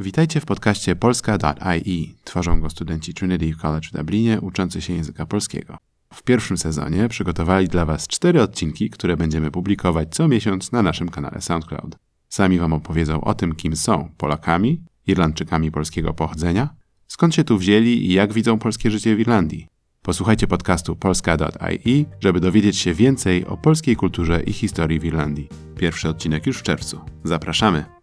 Witajcie w podcaście polska.ie. Tworzą go studenci Trinity College w Dublinie uczący się języka polskiego. W pierwszym sezonie przygotowali dla Was cztery odcinki, które będziemy publikować co miesiąc na naszym kanale SoundCloud. Sami Wam opowiedzą o tym, kim są Polakami, Irlandczykami polskiego pochodzenia, skąd się tu wzięli i jak widzą polskie życie w Irlandii. Posłuchajcie podcastu polska.ie, żeby dowiedzieć się więcej o polskiej kulturze i historii w Irlandii. Pierwszy odcinek już w czerwcu. Zapraszamy!